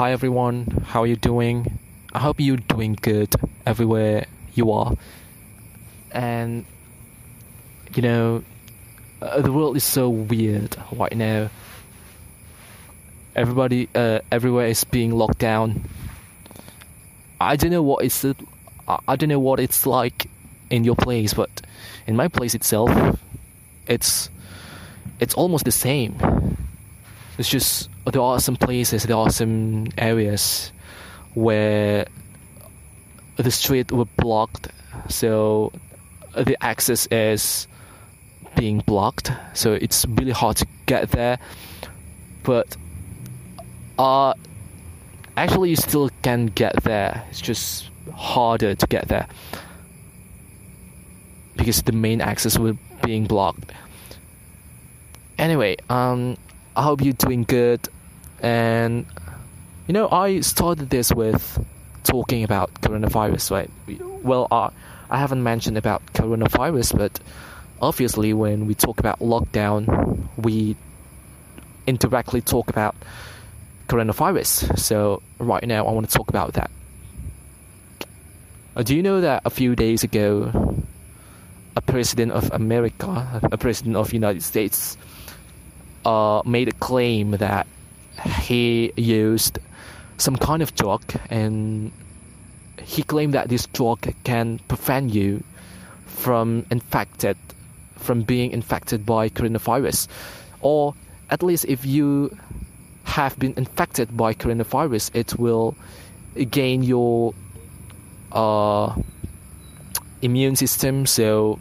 Hi everyone, how are you doing? I hope you're doing good everywhere you are. And you know, uh, the world is so weird right now. Everybody, uh, everywhere is being locked down. I don't know what it's. I don't know what it's like in your place, but in my place itself, it's it's almost the same. It's just there are some places, there are some areas where the street were blocked, so the access is being blocked, so it's really hard to get there. But uh, actually, you still can get there. It's just harder to get there because the main access were being blocked. Anyway, um, I hope you're doing good. And you know, I started this with talking about coronavirus, right? Well, uh, I haven't mentioned about coronavirus, but obviously, when we talk about lockdown, we indirectly talk about coronavirus. So, right now, I want to talk about that. Uh, do you know that a few days ago, a president of America, a president of United States, uh, made a claim that he used some kind of drug and he claimed that this drug can prevent you from infected from being infected by coronavirus. Or at least if you have been infected by coronavirus it will gain your uh, immune system so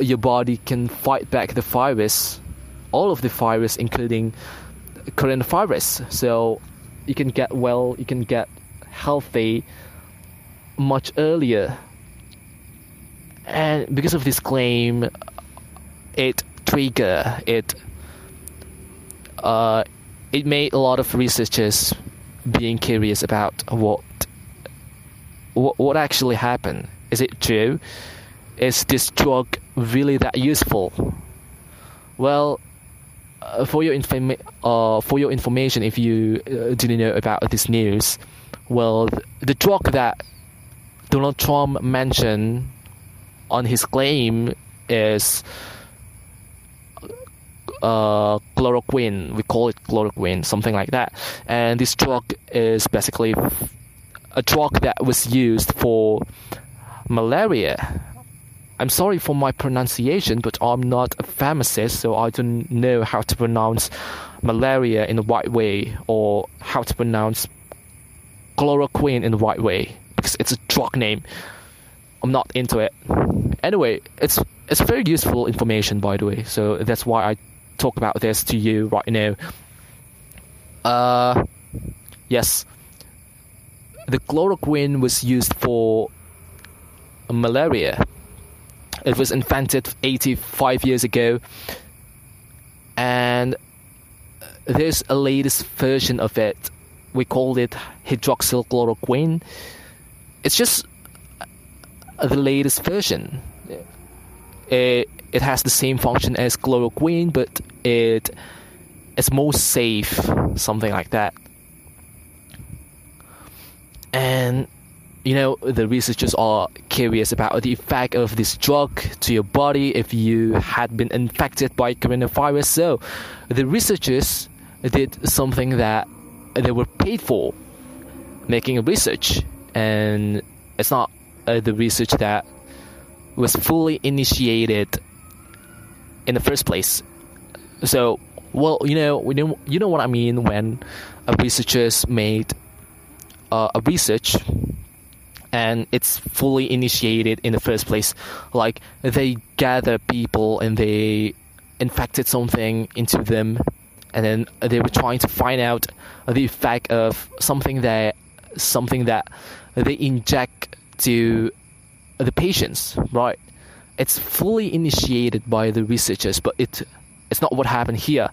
your body can fight back the virus all of the virus, including coronavirus. So you can get well, you can get healthy much earlier. And because of this claim, it trigger it uh, it made a lot of researchers being curious about what what, what actually happened. Is it true? Is this drug really that useful? Well, for your informa- uh, for your information, if you uh, didn't know about this news, well, the drug that Donald Trump mentioned on his claim is uh, chloroquine. We call it chloroquine, something like that. And this drug is basically a drug that was used for malaria I'm sorry for my pronunciation, but I'm not a pharmacist, so I don't know how to pronounce malaria in the right way or how to pronounce chloroquine in the right way because it's a drug name. I'm not into it. Anyway, it's it's very useful information, by the way. So that's why I talk about this to you right now. Uh, yes, the chloroquine was used for malaria it was invented 85 years ago, and there's a latest version of it. We called it hydroxychloroquine. It's just the latest version. It, it has the same function as chloroquine, but it it's more safe, something like that. And you know, the researchers are curious about the effect of this drug to your body if you had been infected by coronavirus. So, the researchers did something that they were paid for, making a research, and it's not uh, the research that was fully initiated in the first place. So, well, you know, you know what I mean when researchers made uh, a research and it's fully initiated in the first place. Like they gather people and they infected something into them, and then they were trying to find out the effect of something that something that they inject to the patients. Right? It's fully initiated by the researchers, but it it's not what happened here.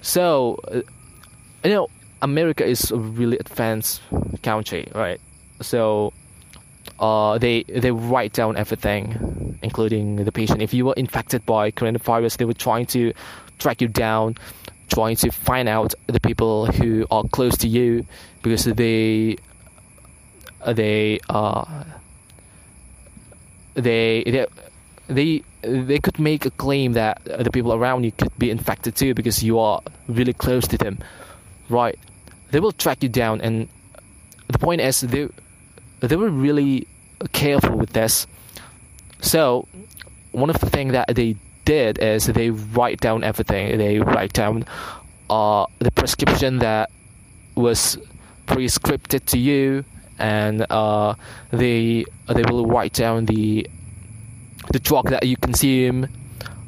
So, uh, you know, America is a really advanced country, right? So uh, they they write down everything, including the patient. If you were infected by coronavirus, they were trying to track you down, trying to find out the people who are close to you because they they uh they they they they could make a claim that the people around you could be infected too because you are really close to them right they will track you down and the point is they they were really careful with this. So one of the things that they did is they write down everything. They write down uh, the prescription that was prescripted to you and uh, they they will write down the the drug that you consume,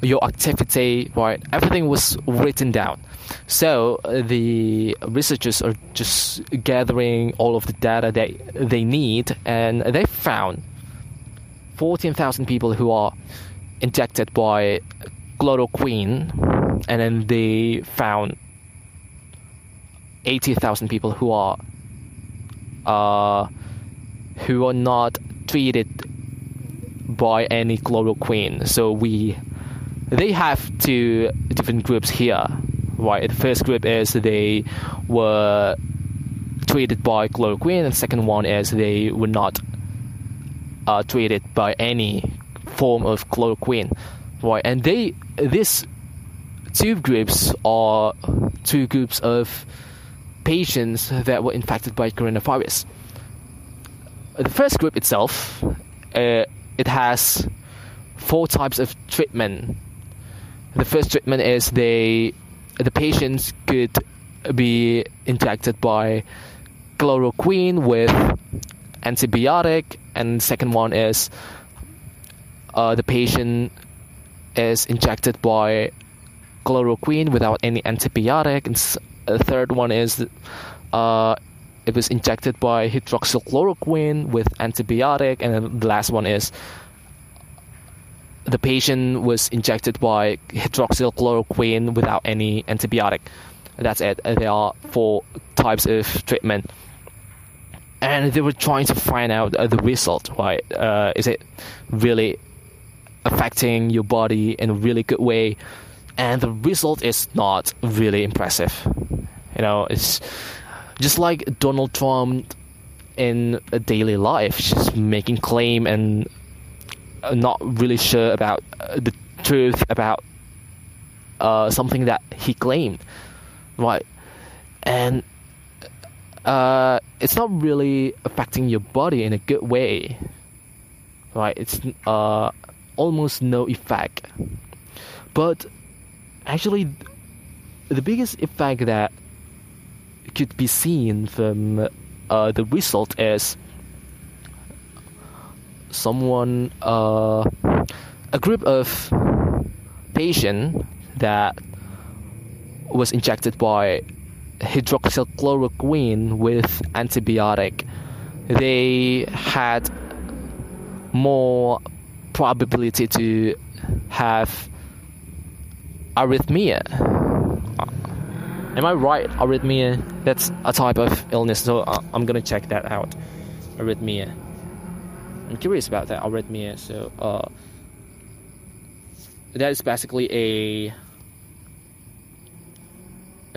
your activity, right? Everything was written down. So uh, the researchers are just gathering all of the data that they need, and they found 14,000 people who are injected by chloroquine, and then they found 80,000 people who are uh, who are not treated by any chloroquine. So we they have two different groups here. Right, the first group is they were treated by chloroquine, and the second one is they were not uh, treated by any form of chloroquine. Right, and they these two groups are two groups of patients that were infected by coronavirus. The first group itself, uh, it has four types of treatment. The first treatment is they, the patients could be injected by chloroquine with antibiotic, and second one is uh, the patient is injected by chloroquine without any antibiotic, and the third one is uh, it was injected by hydroxychloroquine with antibiotic, and the last one is the patient was injected by hydroxychloroquine without any antibiotic. That's it. There are four types of treatment, and they were trying to find out uh, the result. Right? Uh, is it really affecting your body in a really good way? And the result is not really impressive. You know, it's just like Donald Trump in a daily life, just making claim and not really sure about uh, the truth about uh, something that he claimed, right? And uh, it's not really affecting your body in a good way, right? It's uh, almost no effect, but actually, the biggest effect that could be seen from uh, the result is someone, uh, a group of patient that was injected by hydroxychloroquine with antibiotic, they had more probability to have arrhythmia Am I right? Arrhythmia. That's a type of illness, so uh, I'm gonna check that out. Arrhythmia. I'm curious about that arrhythmia. So uh, that is basically a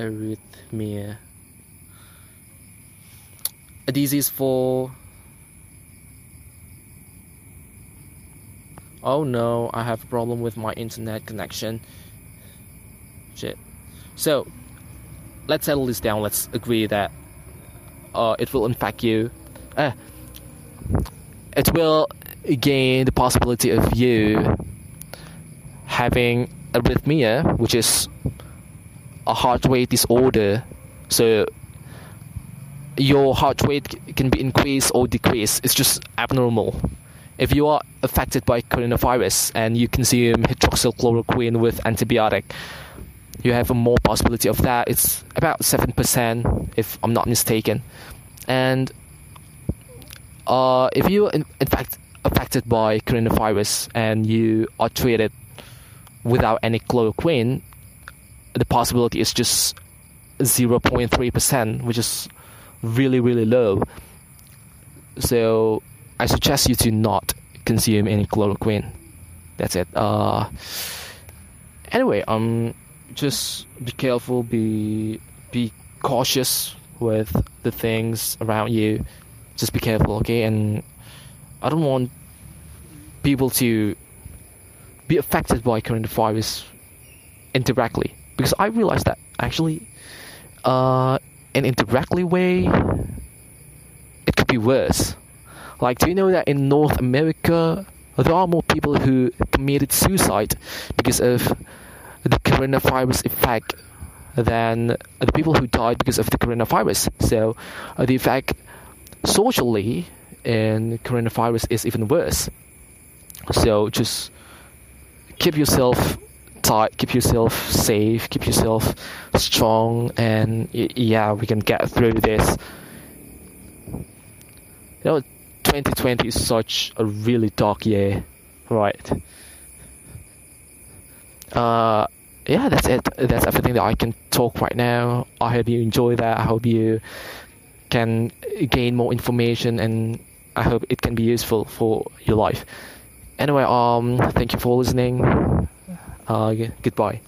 arrhythmia, a disease for. Oh no, I have a problem with my internet connection. Shit. So, let's settle this down. Let's agree that uh, it will infect you. Uh, it will gain the possibility of you having arrhythmia, which is a heart rate disorder. So your heart rate can be increased or decreased. It's just abnormal. If you are affected by coronavirus and you consume hydroxychloroquine with antibiotic, you have a more possibility of that. It's about 7%, if I'm not mistaken. And uh, if you in, in fact affected by coronavirus and you are treated without any chloroquine, the possibility is just 0.3%, which is really, really low. So I suggest you to not consume any chloroquine. That's it. Uh, anyway, um, just be careful, be be cautious with the things around you. Just be careful, okay? And I don't want people to be affected by coronavirus indirectly because I realized that actually, uh, in indirectly way, it could be worse. Like, do you know that in North America there are more people who committed suicide because of the coronavirus effect than the people who died because of the coronavirus. So uh, the effect socially and coronavirus is even worse. So just keep yourself tight, keep yourself safe, keep yourself strong, and yeah, we can get through this. You know, 2020 is such a really dark year, right? Uh, yeah, that's it. That's everything that I can talk right now. I hope you enjoy that. I hope you can gain more information, and I hope it can be useful for your life. Anyway, um, thank you for listening. Uh, goodbye.